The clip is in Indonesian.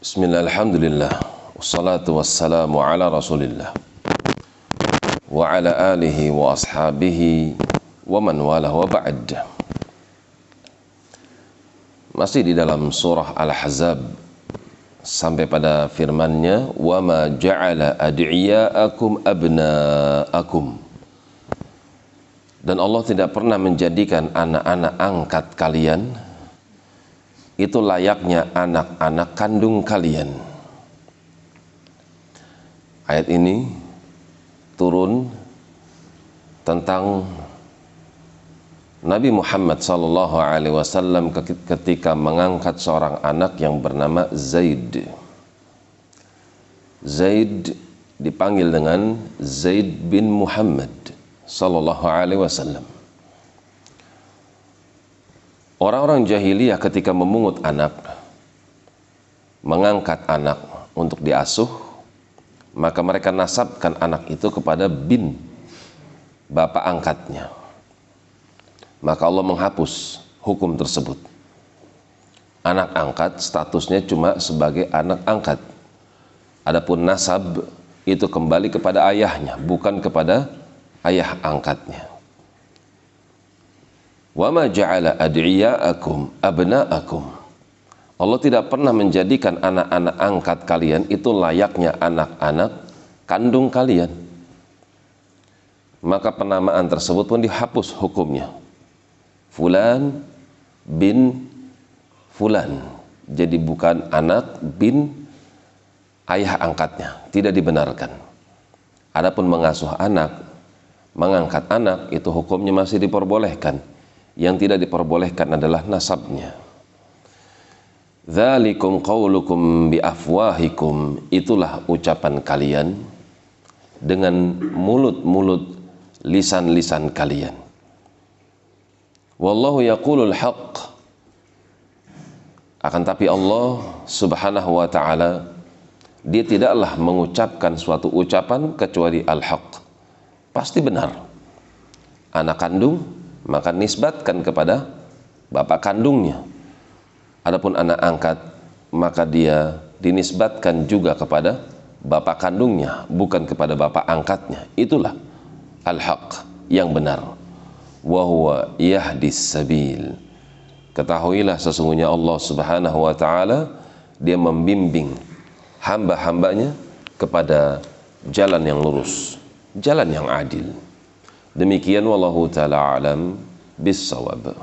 Bismillah, alhamdulillah. Wassalatu wassalamu ala rasulillah. Wa ala alihi wa ashabihi Wa man walah wa ba'd. Masih di dalam surah Al-Hazab Sampai pada firmannya Wa ma ja'ala ad'iya'akum abna'akum. Dan Allah tidak pernah menjadikan anak-anak angkat kalian itu layaknya anak-anak kandung kalian. Ayat ini turun tentang Nabi Muhammad sallallahu alaihi wasallam ketika mengangkat seorang anak yang bernama Zaid. Zaid dipanggil dengan Zaid bin Muhammad sallallahu alaihi wasallam. Orang-orang jahiliyah ketika memungut anak, mengangkat anak untuk diasuh, maka mereka nasabkan anak itu kepada bin, bapak angkatnya. Maka Allah menghapus hukum tersebut. Anak angkat statusnya cuma sebagai anak angkat. Adapun nasab itu kembali kepada ayahnya, bukan kepada ayah angkatnya. Wa ma ja'ala ad'iya'akum abna'akum. Allah tidak pernah menjadikan anak-anak angkat kalian itu layaknya anak-anak kandung kalian. Maka penamaan tersebut pun dihapus hukumnya. Fulan bin Fulan. Jadi bukan anak bin ayah angkatnya. Tidak dibenarkan. Adapun mengasuh anak, mengangkat anak, itu hukumnya masih diperbolehkan yang tidak diperbolehkan adalah nasabnya. Dzalikum qaulukum bi afwahikum itulah ucapan kalian dengan mulut-mulut lisan-lisan kalian. Wallahu yaqulul haqq akan tapi Allah Subhanahu wa taala dia tidaklah mengucapkan suatu ucapan kecuali al-haq. Pasti benar. Anak kandung maka nisbatkan kepada bapak kandungnya. Adapun anak angkat, maka dia dinisbatkan juga kepada bapak kandungnya, bukan kepada bapak angkatnya. Itulah al-haq yang benar. Wa huwa yahdis sabil. Ketahuilah sesungguhnya Allah Subhanahu wa taala dia membimbing hamba-hambanya kepada jalan yang lurus, jalan yang adil. Demikian wallahu taala alam bisawab.